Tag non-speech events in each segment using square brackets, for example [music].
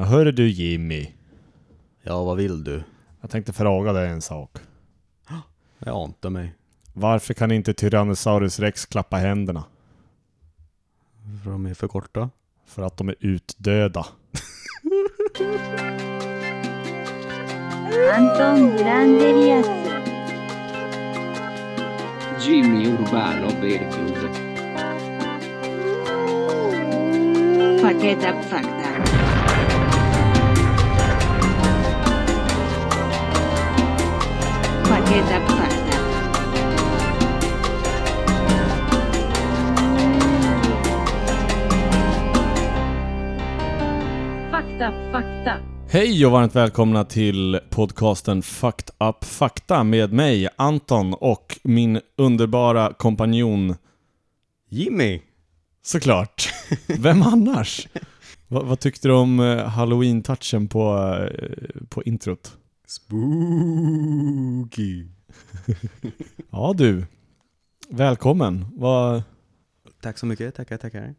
Ja, hörru du Jimmy. Ja, vad vill du? Jag tänkte fråga dig en sak. Jag ante mig. Varför kan inte Tyrannosaurus rex klappa händerna? För de är för korta. För att de är utdöda. Anton Brandelius. Jimmy Urbano Berglund. Fakta fakta. Fakta fakta. Fakta fakta. Hej och varmt välkomna till podcasten Fucked Up Fakta med mig, Anton, och min underbara kompanjon, Jimmy! såklart. [laughs] Vem annars? Va, vad tyckte du om eh, halloween-touchen på, eh, på introt? Spooky. [laughs] Ja du, välkommen. Vad, Tack så mycket, tackar, tackar.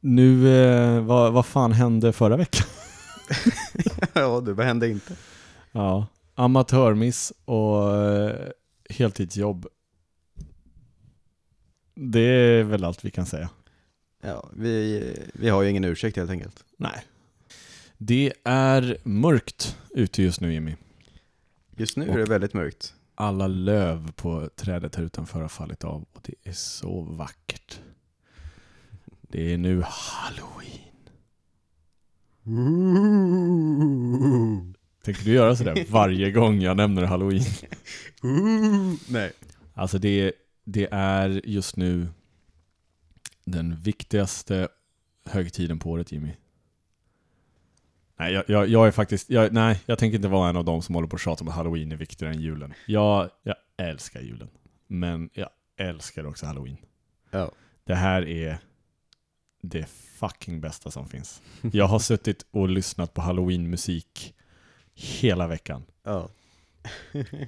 nu, eh, vad, vad fan hände förra veckan? [laughs] ja du, vad hände inte? Ja, amatörmiss och eh, heltidsjobb. Det är väl allt vi kan säga. Ja, vi, vi har ju ingen ursäkt helt enkelt. Nej. Det är mörkt ute just nu Jimmy. Just nu Och- är det väldigt mörkt. Alla löv på trädet här utanför har fallit av och det är så vackert. Det är nu halloween. [laughs] Tänker du göra sådär varje gång jag nämner halloween? [laughs] Nej. Alltså det, det är just nu den viktigaste högtiden på året Jimmy. Nej, jag, jag, jag är faktiskt, jag, nej, jag tänker inte vara en av dem som håller på och tjatar om att halloween är viktigare än julen. Jag, jag älskar julen. Men jag älskar också halloween. Ja. Det här är det fucking bästa som finns. Jag har suttit och lyssnat på halloween-musik hela veckan. Ja.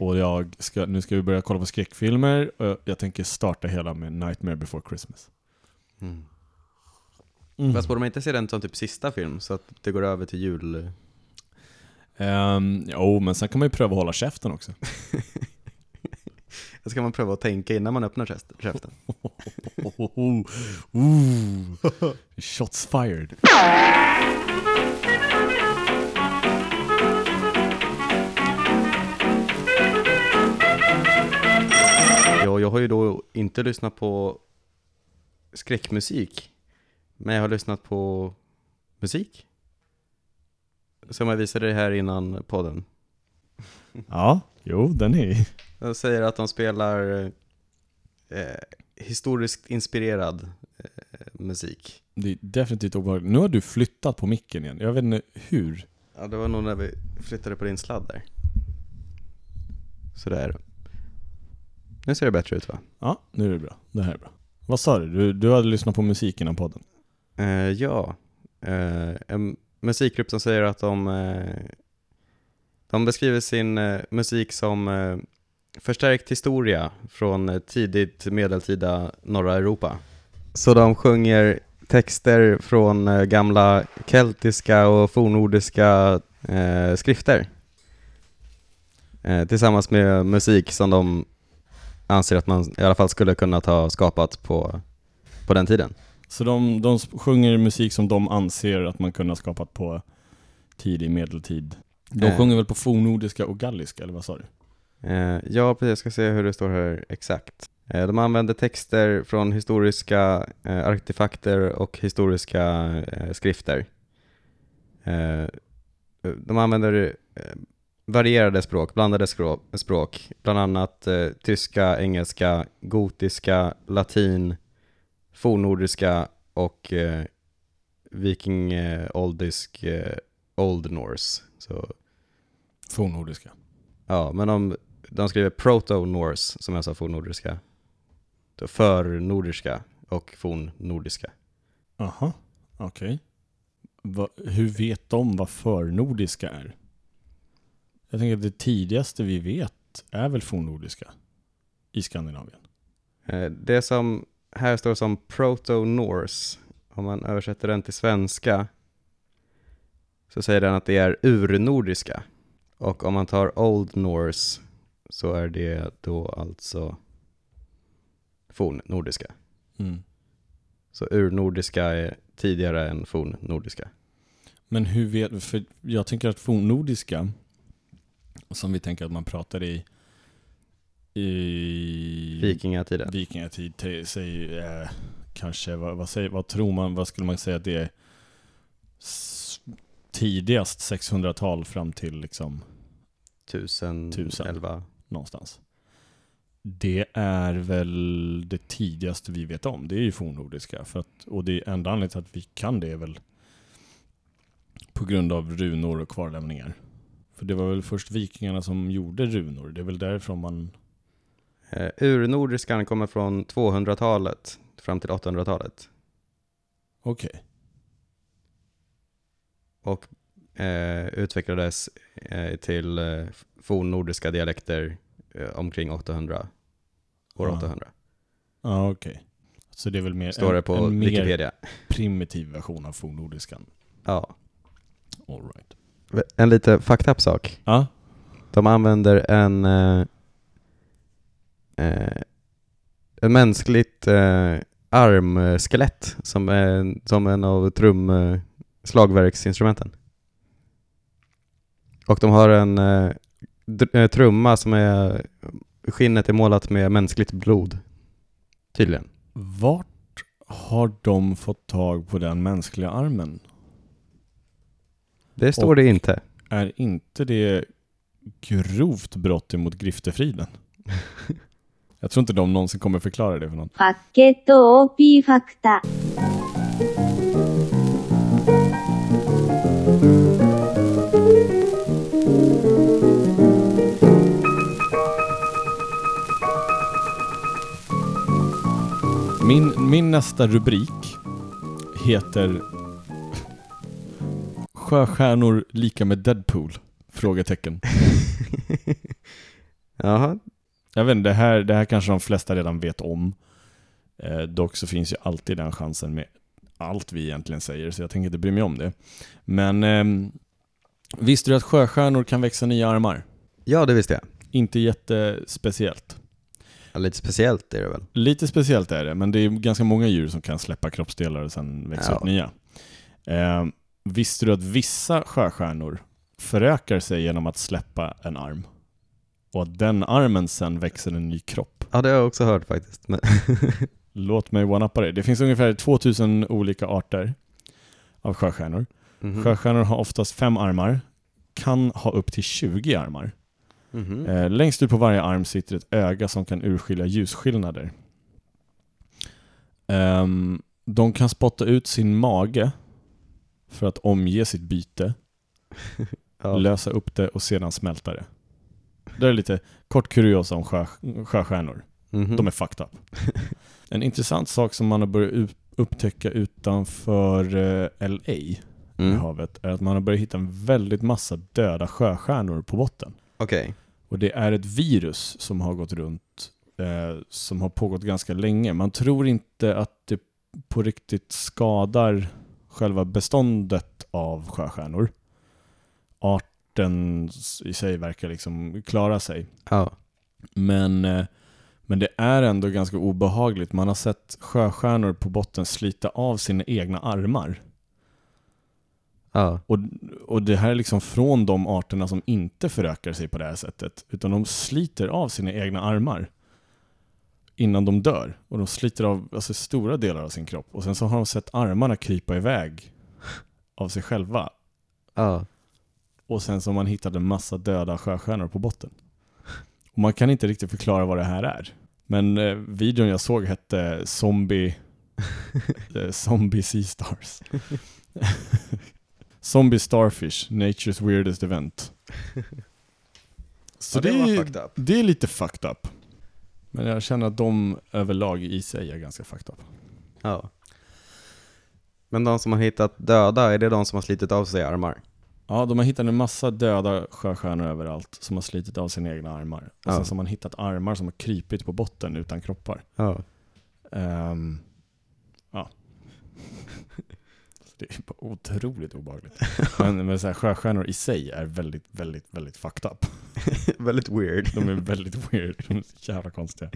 Och jag ska, nu ska vi börja kolla på skräckfilmer och jag tänker starta hela med Nightmare before Christmas. Mm. Mm. Fast borde man inte se den som typ sista film så att det går över till jul? Um, jo, men sen kan man ju pröva att hålla käften också. [laughs] Ska man pröva att tänka innan man öppnar käft- käften? [laughs] Shots fired. Ja, jag har ju då inte lyssnat på skräckmusik, men jag har lyssnat på musik. Som jag visade dig här innan podden. [laughs] Ja, jo, den är De säger att de spelar eh, historiskt inspirerad eh, musik. Det är definitivt obehagligt. Nu har du flyttat på micken igen. Jag vet inte hur. Ja, det var nog när vi flyttade på din sladd där. Sådär. Nu ser det bättre ut va? Ja, nu är det bra. Det här är bra. Vad sa du? Du, du hade lyssnat på musik innan podden? Uh, ja, uh, en musikgrupp som säger att de, uh, de beskriver sin musik som förstärkt historia från tidigt medeltida norra Europa. Så de sjunger texter från gamla keltiska och fornnordiska skrifter tillsammans med musik som de anser att man i alla fall skulle kunnat ha skapat på, på den tiden. Så de, de sjunger musik som de anser att man kunde ha skapat på tidig medeltid. De Eh. sjunger väl på fornnordiska och galliska, eller vad sa du? Eh, ja, precis. Jag ska se hur det står här exakt. Eh, de använder texter från historiska eh, artefakter och historiska eh, skrifter. Eh, de använder eh, varierade språk, blandade språk, bland annat eh, tyska, engelska, gotiska, latin, fornnordiska och eh, viking, eh, oldisk, eh, old norse. Så Fornnordiska. Ja, men de, de skriver proto-norse, som jag sa, fornnordiska. Förnordiska och fornnordiska. Aha, okej. Va, hur vet de vad förnordiska är? Jag tänker att det tidigaste vi vet är väl fornnordiska i Skandinavien. Eh, Det som här står som proto-norse, om man översätter den till svenska, så säger den att det är urnordiska. Och om man tar Old Norse så är det då alltså fornnordiska. Mm. Så urnordiska är tidigare än fornnordiska. Men hur vet, för jag tänker att fornnordiska, som vi tänker att man pratar i, i Vikingatiden. vikingatid, säg, eh, kanske, vad, vad, säger, vad tror man, vad skulle man säga att det är tidigast 600-tal fram till liksom 1011. någonstans. Det är väl det tidigaste vi vet om. Det är ju fornnordiska. För att, och det enda anledningen till att vi kan det är väl på grund av runor och kvarlämningar. För det var väl först vikingarna som gjorde runor. Det är väl därifrån man... Eh, urnordiskan kommer från 200-talet fram till 800-talet. Okej. Och eh, utvecklades eh, till eh, fornnordiska dialekter eh, omkring 800. År Ja. 800. Ja, okej. Så det är väl mer Står en, det på en mer Wikipedia. primitiv version av fornnordiskan. Ja. All right. En lite fucked up sak. Ja, De använder en, eh, en mänskligt eh, armskelett som, är, som en av trum, eh, slagverksinstrumenten. Och de har en eh, eh, trumma som är, skinnet är målat med mänskligt blod. Tydligen. vart har de fått tag på den mänskliga armen? Det står Och- det inte. Är inte det grovt brott emot griftefriden? [laughs] Jag tror inte de någonsin kommer förklara det för någon. Min, min nästa rubrik heter Sjöstjärnor lika med Deadpool? Frågetecken. [laughs] Jaha, jag vet inte, det här, det här kanske de flesta redan vet om. Eh, dock så finns ju alltid den chansen med allt vi egentligen säger, så jag tänker inte bry mig om det. Men ehm, visste du att sjöstjärnor kan växa nya armar? Ja, det visste jag. Inte jättespeciellt. Ja, lite speciellt är det väl. Lite speciellt är det, men det är ganska många djur som kan släppa kroppsdelar och sen växa Ja. upp nya. Eh, visste du att vissa sjöstjärnor förökar sig genom att släppa en arm? Och att den armen sen växer en ny kropp? Ja, det har jag också hört faktiskt. [laughs] Låt mig one-uppa det. Det finns ungefär 2000 olika arter av sjöstjärnor. Mhm. Sjöstjärnor har oftast fem armar, kan ha upp till 20 armar. Mhm. Eh, längst ut på varje arm sitter ett öga som kan urskilja ljusskillnader. Ehm, de kan spotta ut sin mage för att omge sitt byte, [laughs] ja. lösa upp det och sedan smälta det. Det är lite kort kuriosa om sjö, sjöstjärnor. Mhm. De är fucked up. [laughs] En intressant sak som man har börjat upptäcka utanför eh, LA, i Mm. havet, är att man har börjat hitta en väldigt massa döda sjöstjärnor på botten. Okej. Och det är ett virus som har gått runt, eh, som har pågått ganska länge. Man tror inte att det på riktigt skadar själva beståndet av sjöstjärnor. Arten i sig verkar liksom klara sig. Ja. Men, eh, men det är ändå ganska obehagligt. Man har sett sjöstjärnor på botten slita av sina egna armar. Ja. Och, och det här är liksom från de arterna som inte förökar sig på det här sättet. Utan de sliter av sina egna armar innan de dör. Och de sliter av alltså, stora delar av sin kropp. Och sen så har de sett armarna krypa iväg av sig själva. Ja. Och sen så man hittat en massa döda sjöstjärnor på botten. Och man kan inte riktigt förklara vad det här är. Men eh, videon jag såg hette Zombie, [laughs] eh, Zombie Sea Stars. [laughs] Zombie Starfish, Nature's Weirdest Event. Så Ja, det, det är, det är lite fucked up. Men jag känner att de överlag i sig är ganska fucked up. Ja. Men de som har hittat döda, är det de som har slitit av sig armar? Ja, de har hittat en massa döda sjöstjärnor överallt som har slitit av sina egna armar. Och Ja. sen så har man hittat armar som har krypit på botten utan kroppar. Ja. Ehm, ja. [laughs] Det är bara otroligt obehagligt. [laughs] Men, men så här, sjöstjärnor i sig är väldigt, väldigt, väldigt fucked up. [laughs] Väldigt weird. De är väldigt weird. De är så jävla konstiga.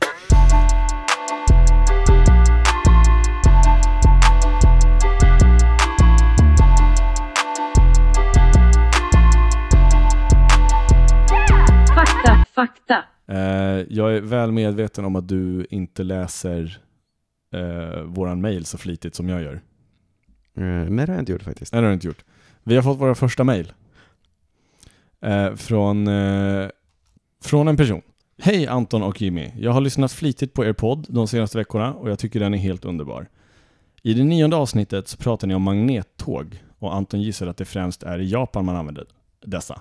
Fakta. Eh, jag är väl medveten om att du inte läser eh, våran mail så flitigt som jag gör. Eh, Men det har jag inte gjort faktiskt. Nej, det har du inte gjort. Vi har fått våra första mail. Eh, från, eh, från en person. Hej Anton och Jimmy. Jag har lyssnat flitigt på er podd de senaste veckorna och jag tycker den är helt underbar. I det nionde avsnittet så pratar ni om magnettåg och Anton gissar att det främst är i Japan man använder dessa.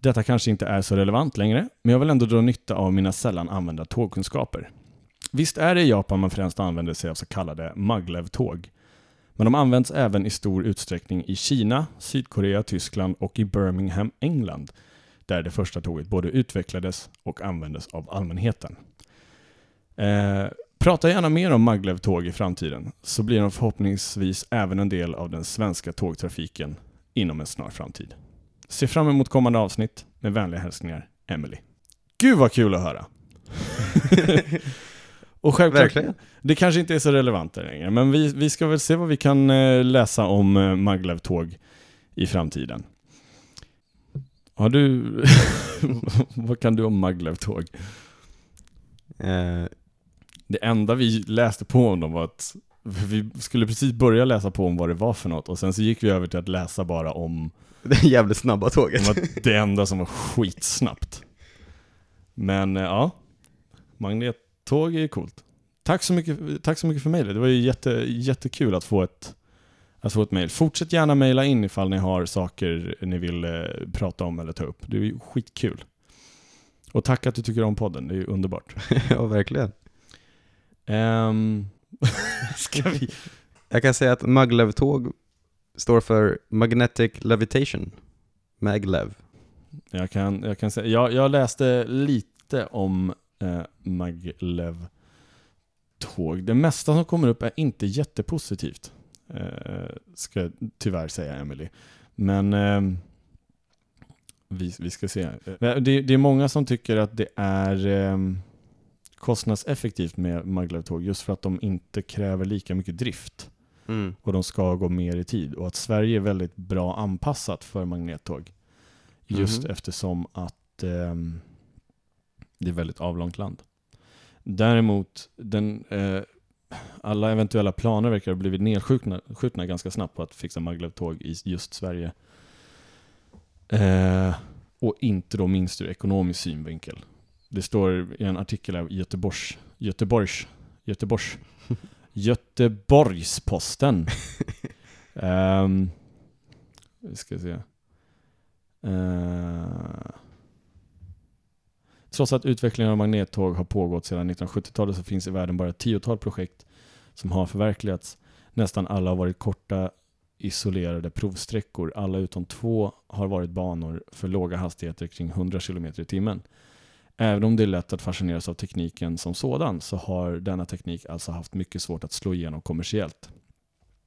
Detta kanske inte är så relevant längre, men jag vill ändå dra nytta av mina sällan använda tågkunskaper. Visst är det i Japan man främst använder sig av så kallade maglev-tåg. Men de används även i stor utsträckning i Kina, Sydkorea, Tyskland och i Birmingham, England, där det första tåget både utvecklades och användes av allmänheten. Eh, prata gärna mer om maglev-tåg i framtiden, så blir de förhoppningsvis även en del av den svenska tågtrafiken inom en snar framtid. Se fram emot kommande avsnitt. Med vänliga hälsningar, Emily. Gud vad kul att höra! [laughs] och självklart, Verkligen. det kanske inte är så relevant längre, men vi, vi ska väl se vad vi kan eh, läsa om eh, maglev-tåg i framtiden. Har du... [laughs] vad kan du om maglev-tåg? Eh, Det enda vi läste på om dem var att vi skulle precis börja läsa på om vad det var för något och sen så gick vi över till att läsa bara om, [laughs] det jävligt snabba tåget. att det enda som var skitsnabbt. Men eh, ja, magnettåg är coolt. Tack så mycket, tack så mycket för mejlet. Det var ju jätte, jättekul att få ett, att få ett mejl. Fortsätt gärna mejla in ifall ni har saker ni vill eh, prata om eller ta upp. Det är ju skitkul. Och tack att du tycker om podden, det är ju underbart. [laughs] ja, verkligen. Ehm, [laughs] ska vi... Jag kan säga att maglev-tåg står för Magnetic Levitation. Maglev. Jag kan, jag kan säga, jag, jag läste lite om eh, maglev tåg. Det mesta som kommer upp är inte jättepositivt. Eh, ska jag tyvärr säga Emily. Men eh, vi, vi ska se. Eh, det, det är många som tycker att det är eh, kostnadseffektivt med maglev-tåg just för att de inte kräver lika mycket drift Mm. och de ska gå mer i tid. Och att Sverige är väldigt bra anpassat för magnettåg. Just Mhm. eftersom att ehm, det är väldigt avlångt land. Däremot, den, eh, alla eventuella planer verkar ha blivit nedskjutna skjutna ganska snabbt på att fixa maglev-tåg i just Sverige. Eh, och inte då minst ur ekonomisk synvinkel. Det står i en artikel av Göteborgs, Göteborgs, Göteborgs, [laughs] Göteborgsposten. [laughs] um, vi ska se. Eh, trots att utvecklingen av magnettåg har pågått sedan 1970-talet så finns i världen bara ett tiotal projekt som har förverkligats. Nästan alla har varit korta isolerade provsträckor. Alla utom två har varit banor för låga hastigheter kring 100 km i timmen. Även om det är lätt att fascineras av tekniken som sådan så har denna teknik alltså haft mycket svårt att slå igenom kommersiellt.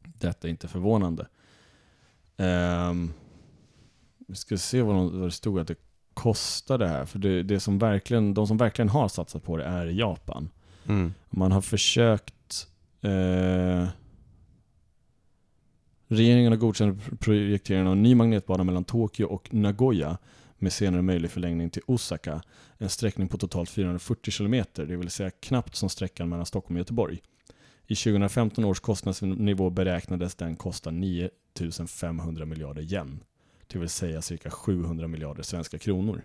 Detta är inte förvånande. Um, vi ska se vad, de, vad det stod att det kostade här. För det, det som verkligen, de som verkligen har satsat på det är Japan. Mm. Man har försökt... Eh, regeringen har godkänt projekteringen av en ny magnetbana mellan Tokyo och Nagoya med senare möjlig förlängning till Osaka. En sträckning på totalt 440 km, det vill säga knappt som sträckan mellan Stockholm och Göteborg. I 2015 års kostnadsnivå beräknades den kosta 9500 miljarder yen. Det vill säga cirka 700 miljarder svenska kronor.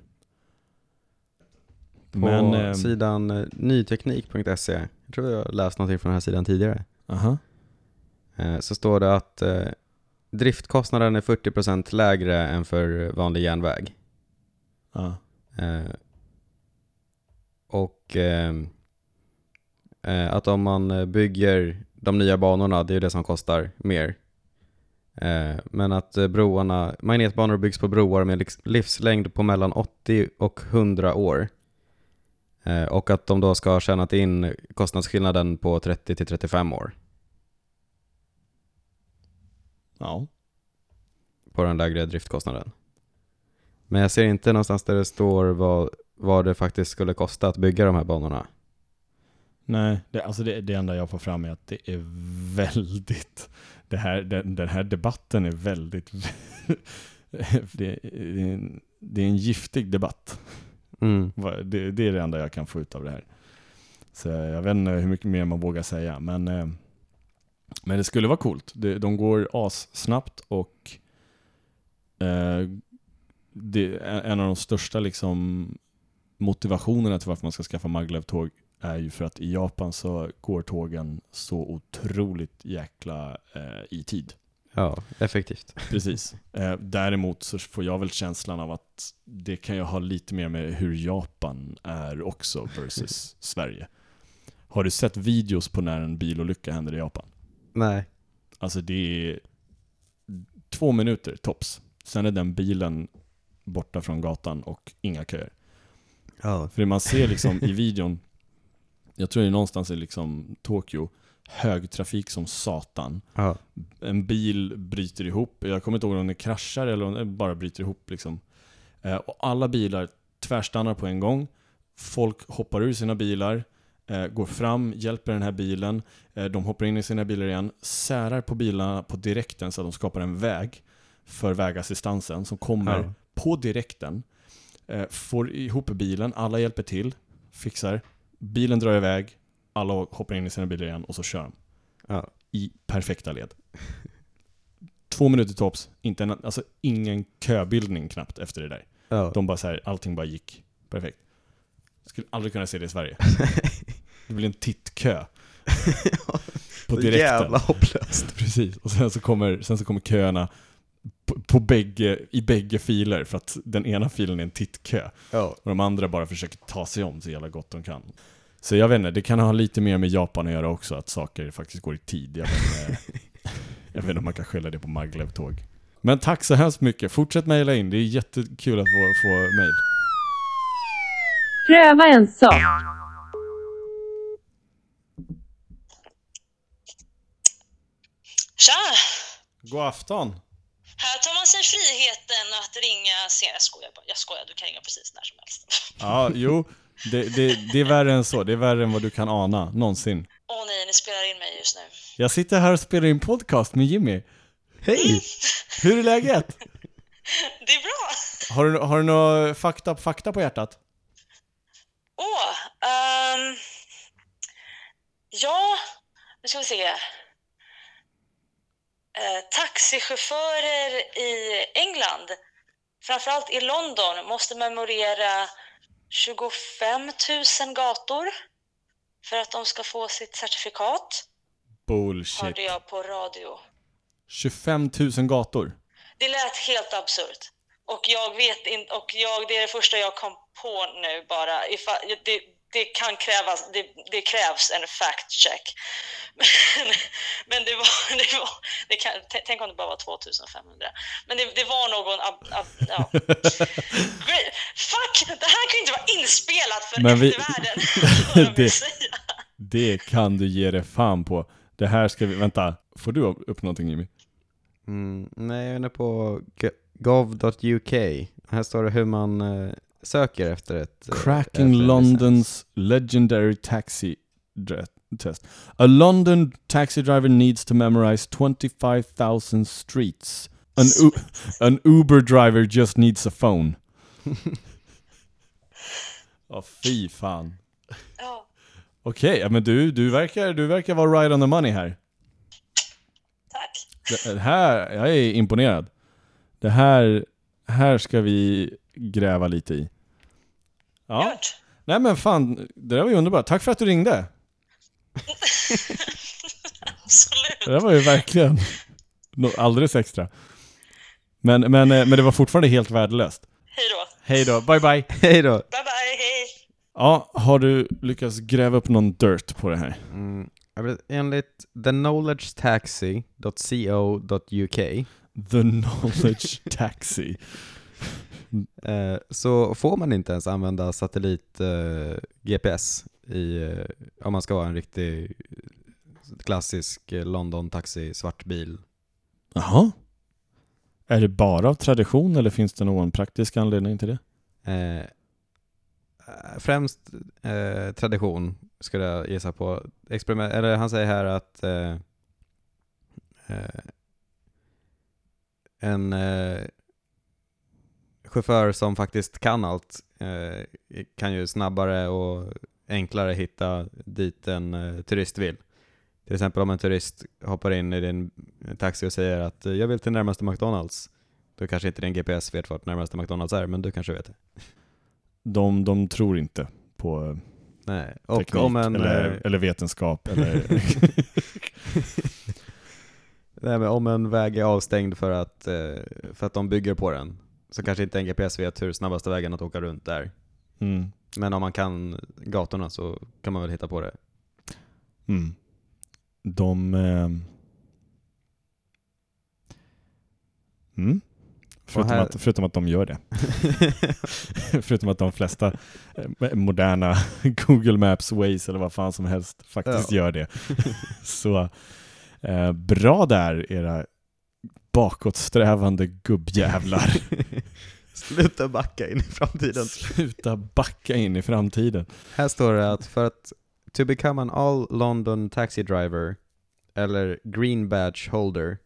På Men... ehm, sidan eh, nyteknik.se, jag tror jag läst någonting från den här sidan tidigare, aha. eh, så står det att eh, driftkostnaden är 40% lägre än för vanlig järnväg. Ja. Eh, och eh, eh, att om man bygger de nya banorna, det är det som kostar mer. Eh, men att eh, broarna, magnetbanor byggs på broar med livslängd på mellan 80 och 100 år. Och att de då ska ha tjänat in kostnadsskillnaden på 30 till 35 år. Ja. på den lägre driftkostnaden. Men jag ser inte någonstans där det står vad, vad det faktiskt skulle kosta att bygga de här banorna. Nej, det, alltså det, det enda jag får fram är att det är väldigt... Det här, den, den här debatten är väldigt... [laughs] det, det, är en, det är en giftig debatt. Mm. Det, det är det enda jag kan få ut av det här. Så jag vet inte hur mycket mer man vågar säga, men, eh, men det skulle vara coolt. De går assnabbt och eh, det en av de största liksom, motivationerna till varför man ska skaffa maglev-tåg är ju för att i Japan så går tågen så otroligt jäkla eh, i tid. Ja, effektivt. Precis. Eh, däremot så får jag väl känslan av att det kan ju ha lite mer med hur Japan är också versus [laughs] Sverige. Har du sett videos på när en bilolycka händer i Japan? Nej. Alltså det är två minuter tops. Sen är den bilen borta från gatan och inga köer. Ja. För det man ser liksom i videon, jag tror det är någonstans i liksom Tokyo, högtrafik som satan. Ja. En bil bryter ihop, jag kommer inte ihåg om den kraschar eller om den bara bryter ihop liksom. Eh, och alla bilar tvärstannar på en gång. Folk hoppar ur sina bilar, eh, går fram, hjälper den här bilen. Eh, de hoppar in i sina bilar igen, särar på bilarna på direkten så att de skapar en väg för vägassistansen som kommer Ja. På direkten. Eh, får ihop bilen, alla hjälper till, fixar. Bilen drar iväg, alla hoppar in i sina bilar igen och så kör de Ja. i perfekta led. Två minuter tops, inte en, alltså ingen köbildning knappt efter det där. Ja. De bara så här, allting bara gick perfekt. Skulle aldrig kunna se det i Sverige. [laughs] Det blir en tittkö. [laughs] på direkten. Jävla hopplöst. Precis, och sen så kommer, sen så kommer köerna på, på bägge, i bägge filer för att den ena filen är en tittkö. Ja. Och de andra bara försöker ta sig om så jävla gott de kan. Så jag vet inte, det kan ha lite mer med Japan att göra också, att saker faktiskt går i tid. Jag vet inte, [laughs] jag vet inte om man kan skylla det på Maglev-tåg. Men tack så hemskt mycket. Fortsätt mejla in, det är jättekul att få, få mejl. Pröva en sak. Tja! God afton! Här tar man sig friheten att ringa sen. Jag skojar bara. Jag skojar, du kan ringa precis när som helst. [laughs] Ja, jo, det, det, det är värre än så. Det är värre än vad du kan ana, någonsin. Åh nej, ni spelar in mig just nu. Jag sitter här och spelar in podcast med Jimmy. Hej! Hur är läget? [laughs] Det är bra! Har du, har du några fakta, fakta på hjärtat? Åh, ehm, ja, nu ska vi se. Eh, taxichaufförer i England, framförallt i London, måste memorera 25 000 gator för att de ska få sitt certifikat, Bullshit. hörde jag på radio. 25 000 gator. Det lät helt absurt. Och jag vet inte, och jag, det är det första jag kom på nu bara. Ifall, det, det kan krävas, det, det krävs en fact check. Men, men det var, [laughs] det var det kan, tänk om det bara var 2500. Men det, det var någon, ab, ab, ja. [laughs] Great. Fuck, det här kan ju inte vara inspelat för Men vi- eftervärlden. [laughs] Det-. Det kan du ge dig fan på. Det här ska vi, vänta, får du upp någonting Jimmy? Mm, nej, jag är inne på gov.uk. Här står det hur man eh, söker efter ett... eh, Cracking efter. London's legendary taxi test. A London taxi driver needs to memorize 25,000 streets. An, [laughs] an Uber driver just needs a phone. [laughs] Ja, fy fan. Ja. Okej, ja, men du, du, verkar, du verkar vara right on the money här. Tack. Det här, jag är imponerad. Det här, här ska vi gräva lite i. Ja, Gjort. nej men fan, det där var ju underbart. Tack för att du ringde. [laughs] Absolut. Det där var ju verkligen alldeles extra. Men, men, eh, men det var fortfarande helt värdelöst. Hej då. Hej då, bye bye. [laughs] Hej då! Bye bye, hej. Ja, har du lyckats gräva upp någon dirt på det här? Mm, enligt theknowledgetaxi.co.uk The knowledge taxi. Eh, så får man inte ens använda satellit eh, eh, om man ska vara en riktig klassisk eh, London taxi svart bil Jaha. Är det bara av tradition eller finns det någon praktisk anledning till det? Eh, främst eh, tradition skulle jag gissa på. Experiment, eller han säger här att eh, eh, en eh, chaufför som faktiskt kan allt eh, kan ju snabbare och enklare hitta dit en eh, turist vill. Till exempel om en turist hoppar in i din taxi och säger att jag vill till närmaste McDonalds. Då kanske inte din GPS vet vart närmaste McDonalds är, men du kanske vet det. De, de tror inte på eh, Nej, och teknik om en... eller, eh, eller vetenskap eller... [laughs] [laughs] Nej, men om en väg är avstängd för att, eh, för att de bygger på den, så kanske inte en GPS vet hur snabbaste vägen att åka runt är. mm. Men om man kan gatorna så kan man väl hitta på det. Mm. De... Eh... Mm. Förutom, här- att, förutom att de gör det. [laughs] förutom att de flesta eh, moderna [laughs] Google Maps, Waze eller vad fan som helst faktiskt Ja. gör det. [laughs] Så eh, bra där era bakåtsträvande gubbjävlar. [laughs] Sluta backa in i framtiden. Sluta backa in i framtiden. Här står det att för att to become an all London taxi driver eller green badge holder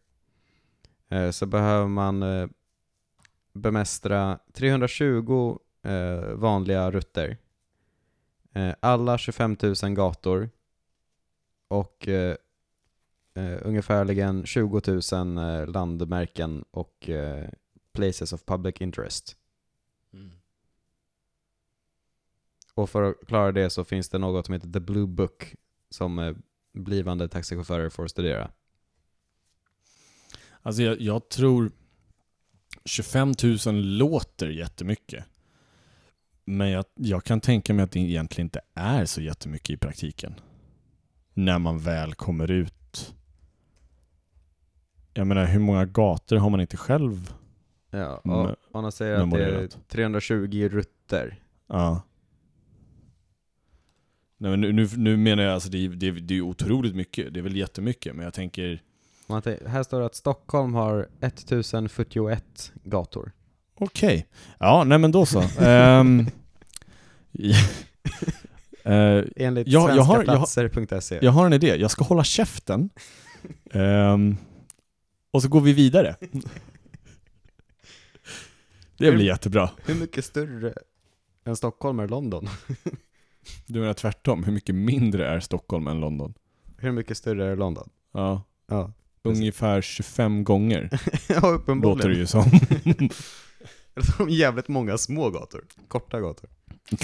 eh, så behöver man eh, bemästra 320 eh, vanliga rutter, eh, alla 25 000 gator och eh, ungefärligen 20 000 eh, landmärken och eh, places of public interest. Och för att klara det så finns det något som heter The Blue Book som eh, blivande taxichaufförer får studera. Alltså jag, jag tror 25 000 låter jättemycket. Men jag, jag kan tänka mig att det egentligen inte är så jättemycket i praktiken. När man väl kommer ut. Jag menar, hur många gator har man inte själv? Ja, och man säger att det är memorerat. 320 rutter. Ja. Nej, men nu, nu, nu menar jag alltså, det är, det, det är otroligt mycket. Det är väl jättemycket, men jag tänker... Man här står det att Stockholm har 1041 gator. Okej. Ja, nej men då så. Ja. [laughs] Eh, Enligt Ja, jag har- jag svenskaplatser.se. Jag har en idé. Jag ska hålla käften. Ehm, och så går vi vidare. Det blir jättebra. Hur mycket större än Stockholm är London? [laughs] Du menar tvärtom. Hur mycket mindre är Stockholm än London? Hur mycket större är London? Ja, Ja, ungefär 25 gånger [laughs] ja låter det uppenbarligen. ju som. Eller så har jävligt många små gator. Korta gator. [laughs]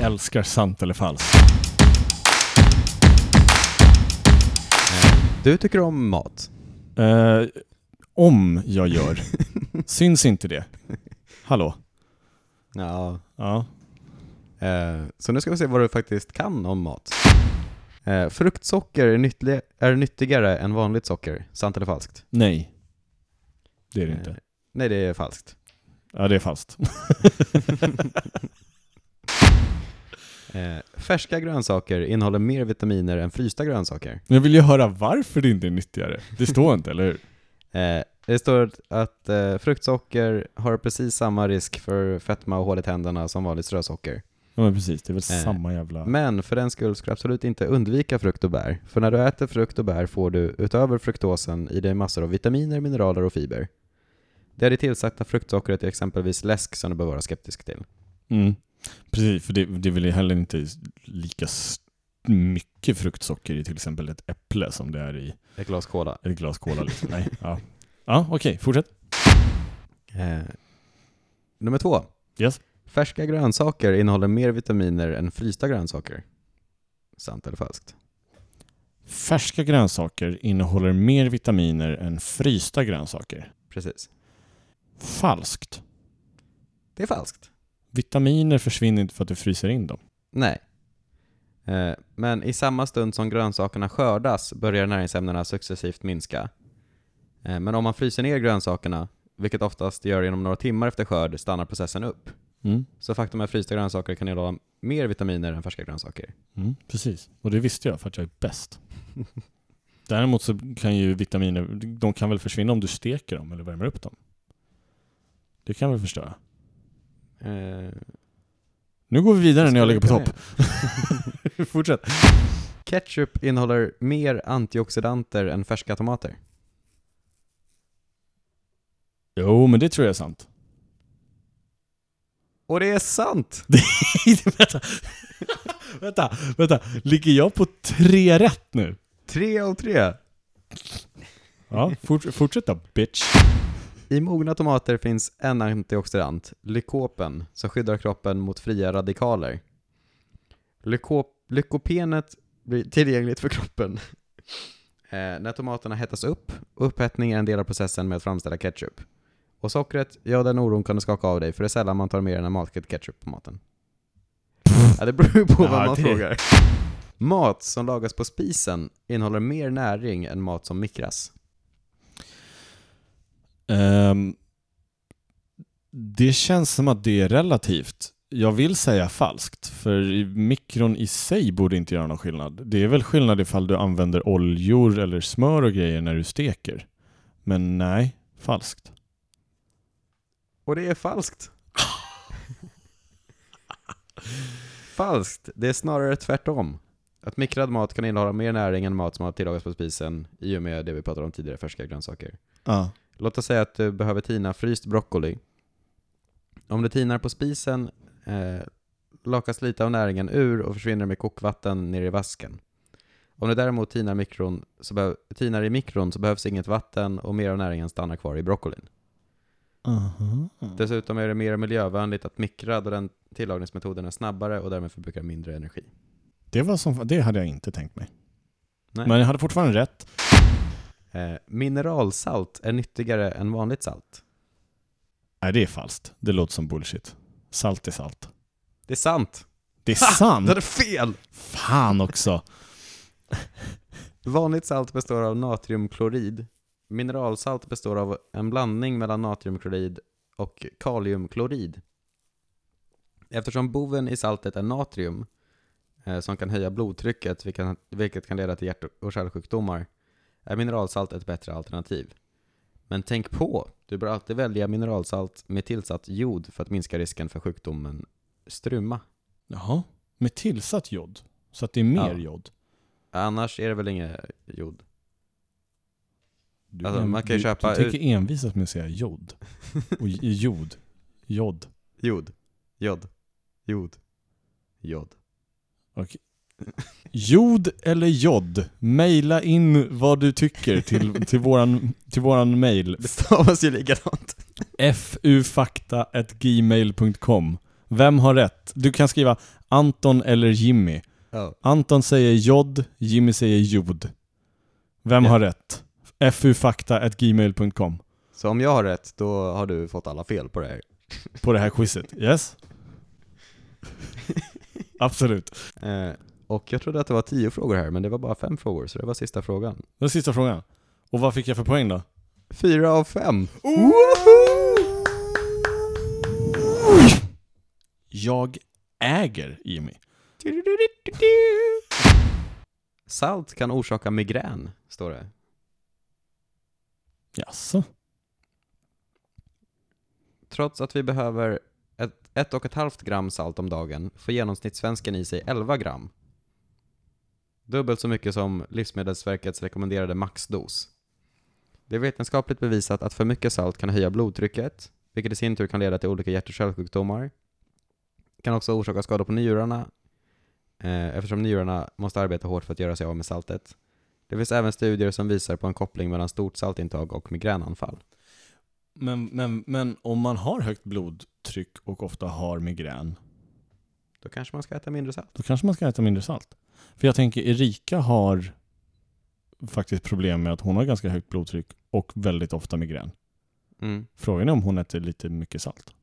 Älskar sant eller falskt. Du tycker om mat? Eh, om jag gör. [laughs] Syns inte det? Hallå? Ja. Ja. Eh, så nu ska vi se vad du faktiskt kan om mat. Eh, fruktsocker är, nyttli- är nyttigare än vanligt socker. Sant eller falskt? Nej. Det är det Eh, inte. nej, det är falskt. Ja, det är falskt. [laughs] [laughs] Eh, färska grönsaker innehåller mer vitaminer än frysta grönsaker. Men jag vill ju höra varför det inte är nyttigare. Det står inte, eller hur? [laughs] Eh, det står att eh, fruktsocker har precis samma risk för fetma och hål i tänderna som vanligt strösocker. Ja men precis, det är väl Eh, samma jävla... Men för den skull ska du absolut inte undvika frukt och bär. För när du äter frukt och bär får du utöver fruktosen i dig massor av vitaminer, mineraler och fiber. Det är det tillsatta fruktsockret i exempelvis läsk som du bör vara skeptisk till. Mm. Precis, för det, det är väl heller inte lika mycket fruktsocker i till exempel ett äpple som det är i Ett glas cola. ett glas cola. Liksom. Nej, ja, ja okej, fortsätt. Eh, nummer två. Yes. Färska grönsaker innehåller mer vitaminer än frysta grönsaker. Sant eller falskt? Färska grönsaker innehåller mer vitaminer än frysta grönsaker. Precis. Falskt. Det är falskt. Vitaminer försvinner inte för att du fryser in dem. Nej. Eh, men i samma stund som grönsakerna skördas börjar näringsämnena successivt minska. Eh, men om man fryser ner grönsakerna, vilket oftast gör genom några timmar efter skörd, stannar processen upp. Mm. Så faktum är att frysta grönsaker kan innehålla mer vitaminer än färska grönsaker. Mm, precis. Och det visste jag för att jag är bäst. [laughs] Däremot så kan ju vitaminer, de kan väl försvinna om du steker dem eller värmer upp dem. Det kan väl förstöra. Eh, Nu går vi vidare när jag ligger på topp. [laughs] Fortsätt. Ketchup innehåller mer antioxidanter än färska tomater. Jo, men det tror jag är sant. Och det är sant! [laughs] vänta. vänta, vänta. Ligger jag på tre rätt nu? Tre av tre! Ja, fort, fortsätt då, bitch. I mogna tomater finns en antioxidant, lykopen, som skyddar kroppen mot fria radikaler. Lykop, lykopenet blir tillgängligt för kroppen [laughs] eh, när tomaterna hettas upp och upphettning är en del av processen med att framställa ketchup. Och sockret, ja den oron kan du skaka av dig för det är sällan man tar mer än en matsked ketchup på maten. [laughs] Ja, det beror ju på vad Ja, man det- frågar. Mat som lagas på spisen innehåller mer näring än mat som mikras. Ehm, det känns som att det är relativt. Jag vill säga falskt, för mikron i sig borde inte göra någon skillnad. Det är väl skillnad ifall du använder oljor eller smör och grejer när du steker. Men nej, falskt. Och det är falskt. falskt. Det är snarare tvärtom. Att mikrad mat kan innehålla mer näring än mat som har tillagats på spisen i och med det vi pratade om tidigare, färska grönsaker. Ja. Låt oss säga att du behöver tina fryst broccoli. Om du tinar på spisen eh, lakas lite av näringen ur och försvinner med kokvatten ner i vasken. Om du däremot tinar, mikron, så tinar i mikron så behövs inget vatten och mer av näringen stannar kvar i broccolin. Aha. Dessutom är det mer miljövänligt att mikra då den tillagningsmetoden är snabbare och därmed förbrukar mindre energi. Det, var som, det hade jag inte tänkt mig. Nej. Men jag hade fortfarande rätt. Eh, mineralsalt är nyttigare än vanligt salt. Nej, det är falskt. Det låter som bullshit. Salt är salt. Det är sant! Det är sant! Du hade fel! Fan också! Vanligt salt består av natriumklorid. Mineralsalt består av en blandning mellan natriumklorid och kaliumklorid. Eftersom boven i saltet är natrium, eh, som kan höja blodtrycket, vilket, vilket kan leda till hjärt och kärlsjukdomar, är mineralsalt ett bättre alternativ. Men tänk på, du bör alltid välja mineralsalt med tillsatt jod för att minska risken för sjukdomen struma. Jaha. Med tillsatt jod. Så att det är mer Ja. jod. Annars är det väl inget jod? Du, Alltså, man kan ju du, köpa Du tänker envisas med att säga jod. Och [laughs] jod. Jod. Jod. Jod. Jod. Jod. Jod eller jod? Maila in vad du tycker till, [laughs] till, våran, till våran mail. Det stavas ju likadant. fufakta.gmail.com Vem har rätt? Du kan skriva Anton eller Jimmy. Ja. Anton säger jod, Jimmy säger jod. Vem Ja. har rätt? fufakta.gmail.com Så om jag har rätt, då har du fått alla fel på det här. På det här quizet. Yes? [laughs] Absolut. Eh, och jag trodde att det var tio frågor här, men det var bara fem frågor, så det var sista frågan. Den sista frågan. Och vad fick jag för poäng då? Fyra av fem! Jag äger Jimmy. Salt kan orsaka migrän, står det. Jaså? Trots att vi behöver ett, ett och ett halvt gram salt om dagen får genomsnittssvensken i sig 11 gram. Dubbelt så mycket som Livsmedelsverkets rekommenderade maxdos. Det är vetenskapligt bevisat att för mycket salt kan höja blodtrycket, vilket i sin tur kan leda till olika hjärt och kärlsjukdomar. Kan också orsaka skador på njurarna, eh, eftersom njurarna måste arbeta hårt för att göra sig av med saltet. Det finns även studier som visar på en koppling mellan stort saltintag och migränanfall. Men, men, men om man har högt blodtryck och ofta har migrän, Då kanske man ska äta mindre salt. då kanske man ska äta mindre salt. För jag tänker, Erika har faktiskt problem med att hon har ganska högt blodtryck och väldigt ofta migrän. Mm, Frågan är om hon äter lite mycket salt.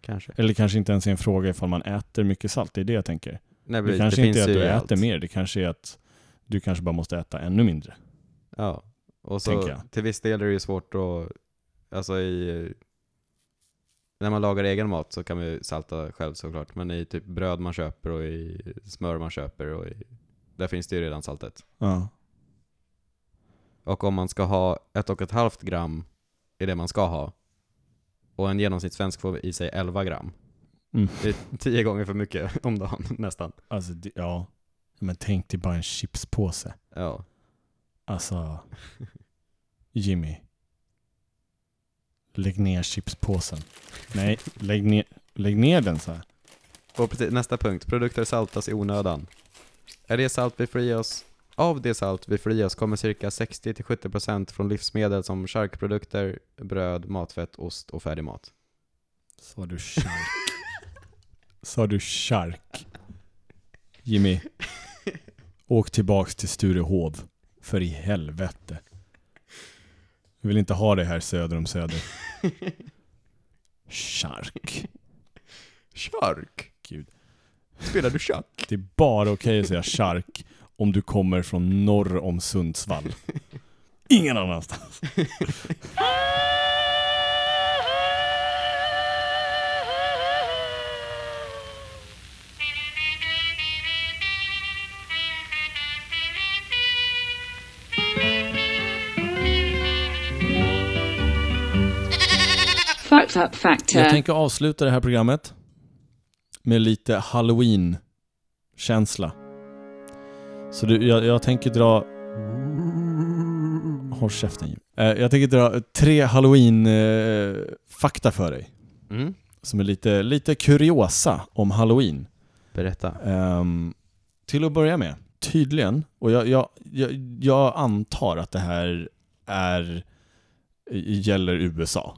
kanske. Eller kanske inte ens är en fråga ifall man äter mycket salt, det är det jag tänker. Nej, Det kanske inte är att du i äter allt. mer, det kanske är att du kanske bara måste äta ännu mindre. Ja, och så till viss del är det ju svårt att, alltså i, när man lagar egen mat så kan man ju salta själv såklart, men i typ bröd man köper och i smör man köper och i, där finns det ju redan saltet. Ja. Och om man ska ha ett och ett halvt gram i det man ska ha, och en genomsnittssvensk får i sig 11 gram, Mm. det är tio gånger för mycket [laughs] om dagen nästan. Alltså, det, ja. Men tänk dig bara en chipspåse. Ja. Alltså, Jimmy. Lägg ner chipspåsen. Nej, lägg ner, lägg ner den så här. Och precis, nästa punkt, produkter saltas i onödan. Är det salt vi oss? Av det salt vi oss kommer cirka 60-70% från livsmedel som charkprodukter, bröd, matfett, ost och färdig mat. Sa du chark? Sa du chark? Jimmy, åk tillbaks till Sturehov. För i helvete. Jag vill inte ha det här söder om Söder. [laughs] Chark. Chark? Gud. Spelar du schack? Det är bara okej att säga chark om du kommer från norr om Sundsvall. Ingen annanstans. Up factor. Jag tänker avsluta det här programmet med lite halloween-känsla. Så du, jag, jag tänker dra... Håll käften Jim. Eh, Jag tänker dra tre halloween-fakta för dig. Mm. Som är lite, lite kuriosa om halloween. Berätta. Ehm, till att börja med, tydligen, och jag, jag, jag, jag antar att det här är, gäller USA.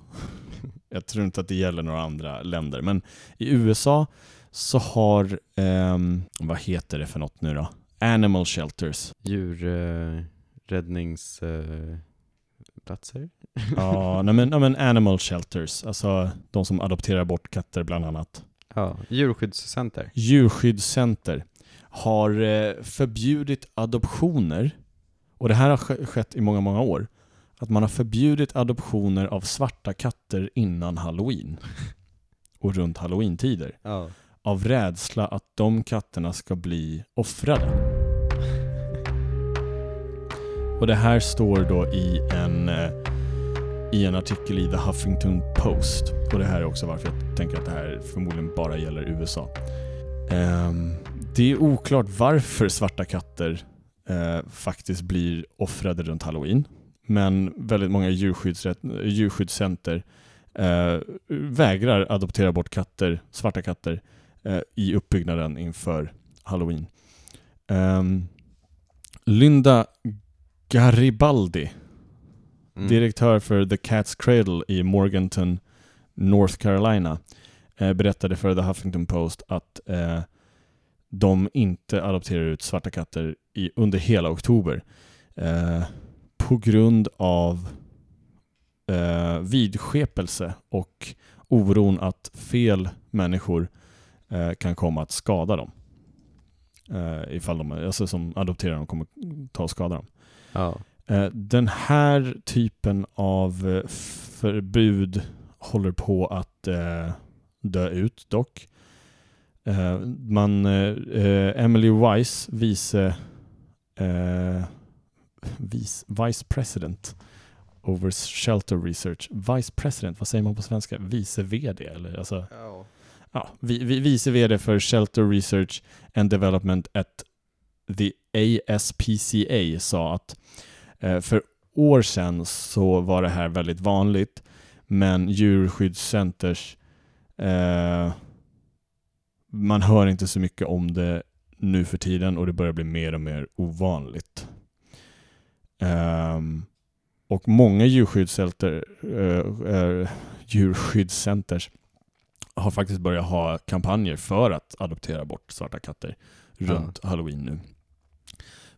Jag tror inte att det gäller några andra länder, men i USA så har, ehm, vad heter det för något nu då? Animal shelters. Djurräddningsplatser? Eh? Ja, [laughs] nej men, nej men animal shelters, alltså de som adopterar bort katter bland annat. ja, djurskyddscenter. djurskyddscenter har eh, förbjudit adoptioner, och det här har sk- skett i många, många år, att man har förbjudit adoptioner av svarta katter innan halloween och runt halloween-tider Ja. av rädsla att de katterna ska bli offrade. Och det här står då i en, eh, i en artikel i The Huffington Post. Och det här är också varför jag tänker att det här förmodligen bara gäller USA. Ehm, det är oklart varför svarta katter eh, faktiskt blir offrade runt halloween. Men väldigt många djurskyddscenter eh, vägrar adoptera bort katter, svarta katter eh, i uppbyggnaden inför halloween. Ehm, Linda Garibaldi, Mm. direktör för The Cat's Cradle i Morganton, North Carolina, eh, berättade för The Huffington Post att eh, de inte adopterar ut svarta katter i, under hela oktober eh, på grund av eh, vidskepelse och oron att fel människor eh, kan komma att skada dem. Eh, ifall de, alltså som adopterar dem kommer ta och skada dem. Ja. Eh, Den här typen av eh, förbud håller på att eh, dö ut dock. Eh, Man, Emily Weiss, vice, vice, vice president over shelter research. Vice president, vad säger man på svenska? Vice VD eller? Alltså, ja, vi, vi, vice VD för Shelter Research and Development at the ASPCA sa att eh, för år sedan så var det här väldigt vanligt men djurskyddscenters eh, man hör inte så mycket om det nu för tiden och det börjar bli mer och mer ovanligt. Ehm, och många djurskyddscenter, eh, djurskyddscenters har faktiskt börjat ha kampanjer för att adoptera bort svarta katter runt halloween nu.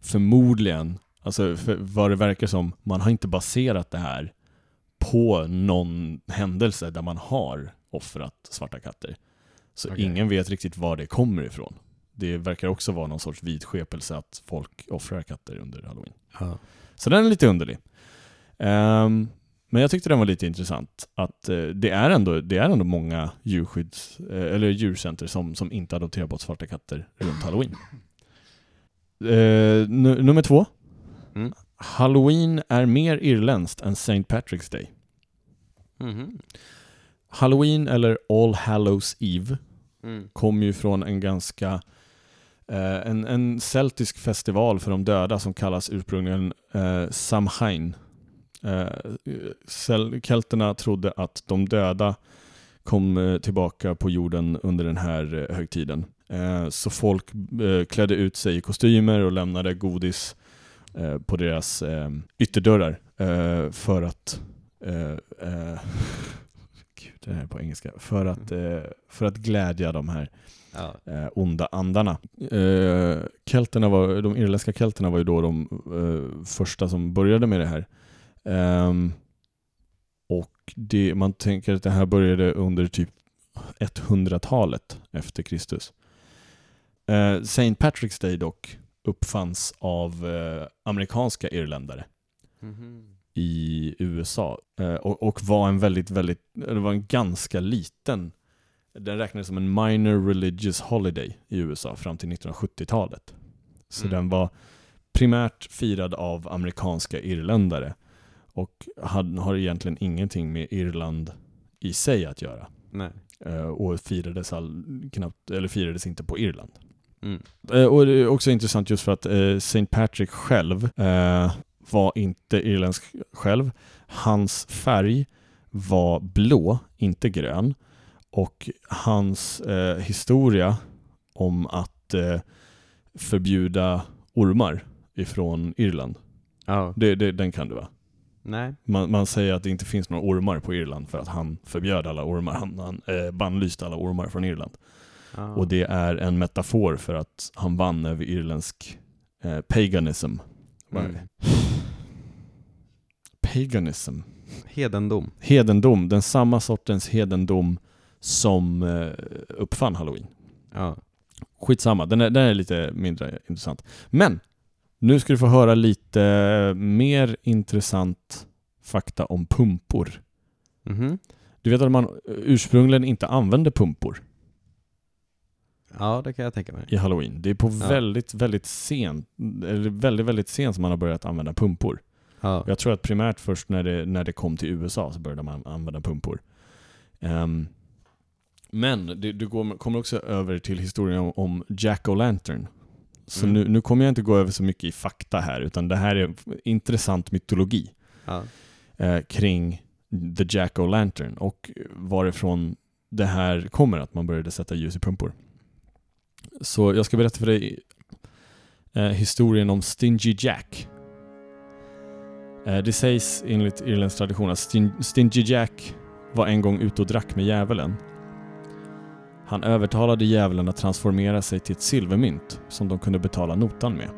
Förmodligen, alltså för vad det verkar som, man har inte baserat det här på någon händelse där man har offrat svarta katter. Så Okej. ingen vet riktigt var det kommer ifrån. Det verkar också vara någon sorts vidskepelse att folk offrar katter under halloween. Ja. Så den är lite underlig. Ehm, Men jag tyckte den var lite intressant. Att eh, det, är ändå, det är ändå många djurskydds, eh, eller djurcenter som, som inte adopterar bort svarta katter runt halloween. Eh, nu, nummer två. Mm. Halloween är mer irländskt än St. Patrick's Day. Mhm. Halloween eller All Hallows Eve Mm. kom ju från en ganska eh, en, en celtisk festival för de döda som kallas ursprungligen eh, Samhain. Eh, kelterna trodde att de döda kom eh, tillbaka på jorden under den här eh, högtiden. Eh, så folk klädde ut sig i kostymer och lämnade godis på deras ytterdörrar för att [laughs] Gud, det här är på engelska. För att, för att glädja de här Ja. eh, onda andarna. Eh, kelterna var, de irländska kelterna var ju då de eh, första som började med det här. Ehm, och det, man tänker att det här började under typ 100-talet efter Kristus. Eh, St. Patrick's Day dock uppfanns av eh, amerikanska irländare Mhm. i USA och, och var en väldigt, väldigt, det var en ganska liten, den räknades som en minor religious holiday i USA fram till 1970-talet. Så Mm. den var primärt firad av amerikanska irländare och hade, har egentligen ingenting med Irland i sig att göra. Nej. Eh, och firades, all, knappt, eller firades inte på Irland. Mm. Eh, och det är också intressant just för att eh, St. Patrick själv var inte irländsk själv. Hans färg var blå, inte grön. Och hans eh, historia om att eh, förbjuda ormar ifrån Irland, Ja. det, det, den kan du va? Nej. Man, man säger att det inte finns några ormar på Irland för att han förbjöd alla ormar. Han, han eh, bannlyste alla ormar från Irland. Ja. Och det är en metafor för att han vann över irländsk eh, paganism. Mm. Paganism. Hedendom. Hedendom, den samma sortens hedendom som eh, uppfann halloween. Ja. Skitsamma, den är, den är lite mindre intressant. Men, nu ska du få höra lite mer intressant fakta om pumpor. Mhm. Du vet att man ursprungligen inte använde pumpor Ja, det kan jag tänka mig. i halloween. Det är på Ja. väldigt, väldigt sent, eller väldigt, väldigt sent som man har börjat använda pumpor. Ja. Jag tror att primärt först när det, när det kom till USA så började man använda pumpor. Ehm, men det, du går, kommer också över till historien om, om Jack O'Lantern. Så Mm. nu, nu kommer jag inte gå över så mycket i fakta här, utan det här är intressant mytologi Ja. eh, kring The Jack O'Lantern och varifrån det här kommer att man började sätta ljus i pumpor. Så jag ska berätta för dig eh, historien om Stingy Jack. Eh, det sägs enligt irländsk tradition att Stin- Stingy Jack var en gång ute och drack med djävulen. Han övertalade djävulen att transformera sig till ett silvermynt som de kunde betala notan med.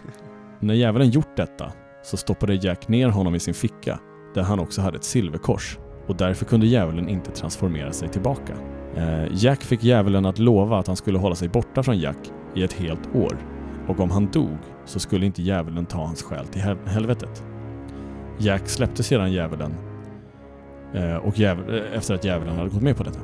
[laughs] När djävulen gjort detta så stoppade Jack ner honom i sin ficka där han också hade ett silverkors och därför kunde djävulen inte transformera sig tillbaka. Eh, Jack fick djävulen att lova att han skulle hålla sig borta från Jack i ett helt år och om han dog så skulle inte djävulen ta hans själ till hel- helvetet. Jack släppte sedan djävulen eh, och djäv- eh, efter att djävulen hade gått med på detta.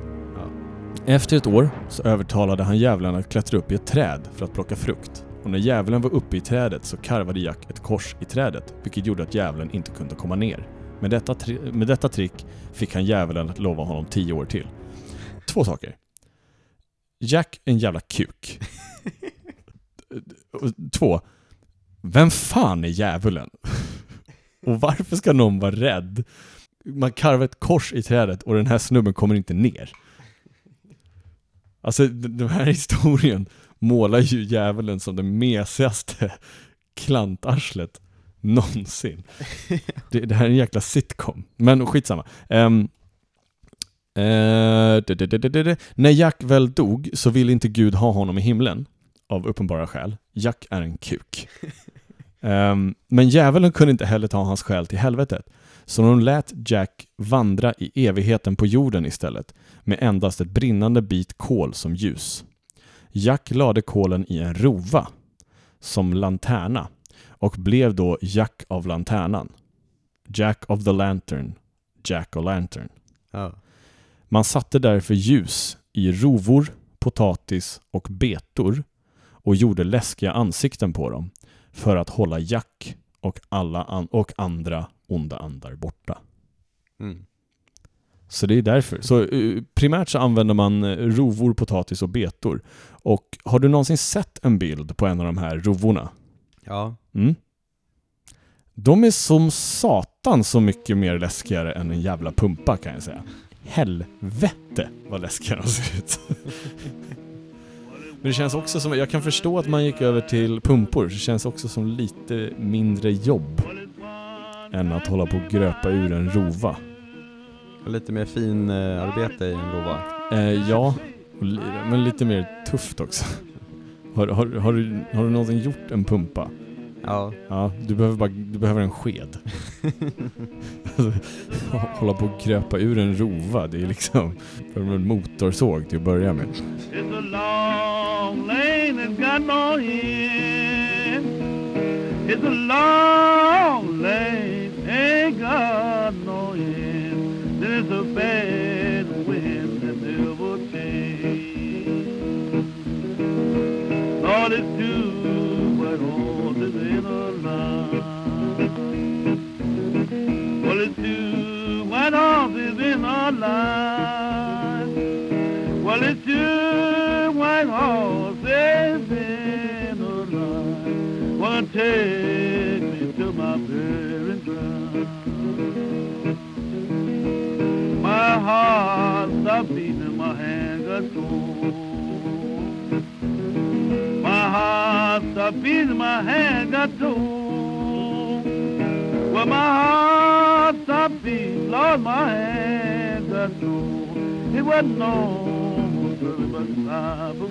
Efter ett år så övertalade han djävulen att klättra upp i ett träd för att plocka frukt. Och när djävulen var uppe i trädet så karvade Jack ett kors i trädet, vilket gjorde att djävulen inte kunde komma ner. Med detta, med detta trick fick han djävulen att lova honom tio år till. Två saker. Jack en jävla kuk. [laughs] Två. Vem fan är djävulen? [laughs] Och varför ska någon vara rädd? Man karvar ett kors i trädet och den här snubben kommer inte ner. Alltså den här [laughs] historien målar ju djävulen som det mesigaste [laughs] klantarslet någonsin. [laughs] Det, det här är en jäkla sitcom. Men skitsamma. Um, eh, det, det, det, det, det. När Jack väl dog så ville inte Gud ha honom i himlen. Av uppenbara skäl. Jack är en kuk. Ehm, men djävulen kunde inte heller ta hans själ till helvetet. Så de lät Jack vandra i evigheten på jorden istället, med endast ett brinnande bit kol som ljus. Jack lade kolen i en rova, som lanterna, och blev då Jack av lanternan. Jack of the Lantern, Jack-o'-lantern. Ja. Man satte därför ljus i rovor, potatis och betor och gjorde läskiga ansikten på dem för att hålla Jack och, alla an- och andra onda andar borta. Mm. Så det är därför. Så eh, primärt så använder man eh, rovor, potatis och betor. Och har du någonsin sett en bild på en av de här rovorna? Ja. Mm. De är som satan så mycket mer läskigare än en jävla pumpa kan jag säga. Helvete vad läskiga de ser ut. [laughs] Men det känns också som, jag kan förstå att man gick över till pumpor, det känns också som lite mindre jobb än att hålla på och gröpa ur en rova. Lite mer fin eh, arbete i en rova. Eh, ja, men lite mer tufft också. Har, har, har, du, har du någonsin gjort en pumpa? Ja. Ja, du behöver bara, du behöver en sked. [laughs] Hålla på och gröpa ur en rova, det är liksom för en motorsåg till att börja med. It's Well, it's two white horses in a line. Well, it's two white horses in a line. Well, take me to my burial ground. My heart stopped beating my hand got cold. My heart stopped beating, my hand got cold. Well, my heart beating, Lord, my hand got cold. It wasn't no service but cyber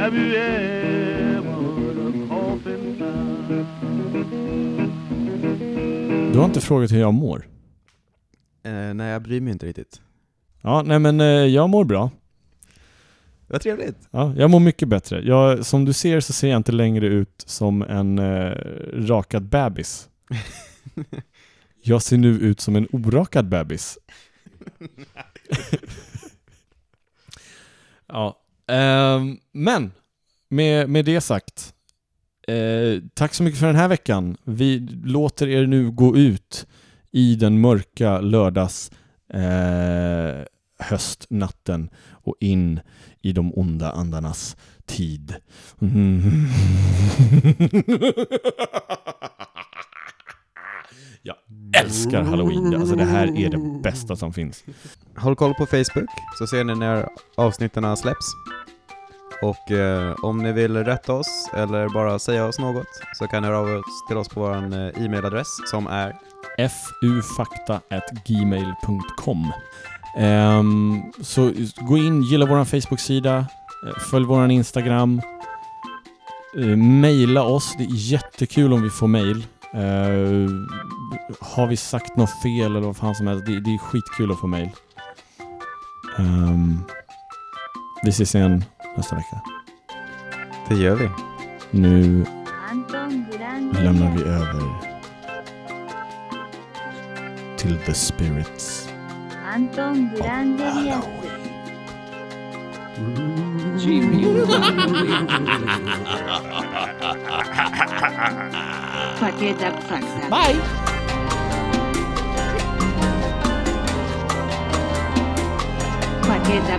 Have you ever heard a coffin? Du har inte frågat hur jag mår? Eh, nej, jag bryr mig inte riktigt. Ja, nej men eh, jag mår bra. Vad trevligt. Ja, jag mår mycket bättre. Jag, som du ser så ser jag inte längre ut som en eh, rakad bebis. [laughs] Jag ser nu ut som en orakad bebis. [laughs] ja, ehm, men med, med det sagt. Eh, tack så mycket för den här veckan. Vi låter er nu gå ut i den mörka lördags eh, höstnatten och in i de onda andarnas tid. Mm. Jag älskar halloween. Alltså det här är det bästa som finns. Håll koll på Facebook så ser ni när avsnitten släpps. Och eh, om ni vill rätta oss eller bara säga oss något så kan ni höra av oss till oss på vår eh, e-mailadress som är fufakta.gmail.com Ehm, så gå in, gilla vår Facebook-sida, eh, följ vår Instagram, eh, mejla oss. Det är jättekul om vi får mejl. Eh, har vi sagt något fel eller vad fan som helst, det, det är skitkul att få mejl. Ehm, vi ses igen nästa vecka. Det gör vi. Nu lämnar vi över till The Spirits. Anton Grande y Jimmy. Paqueta Psaxa. Bye. Paqueta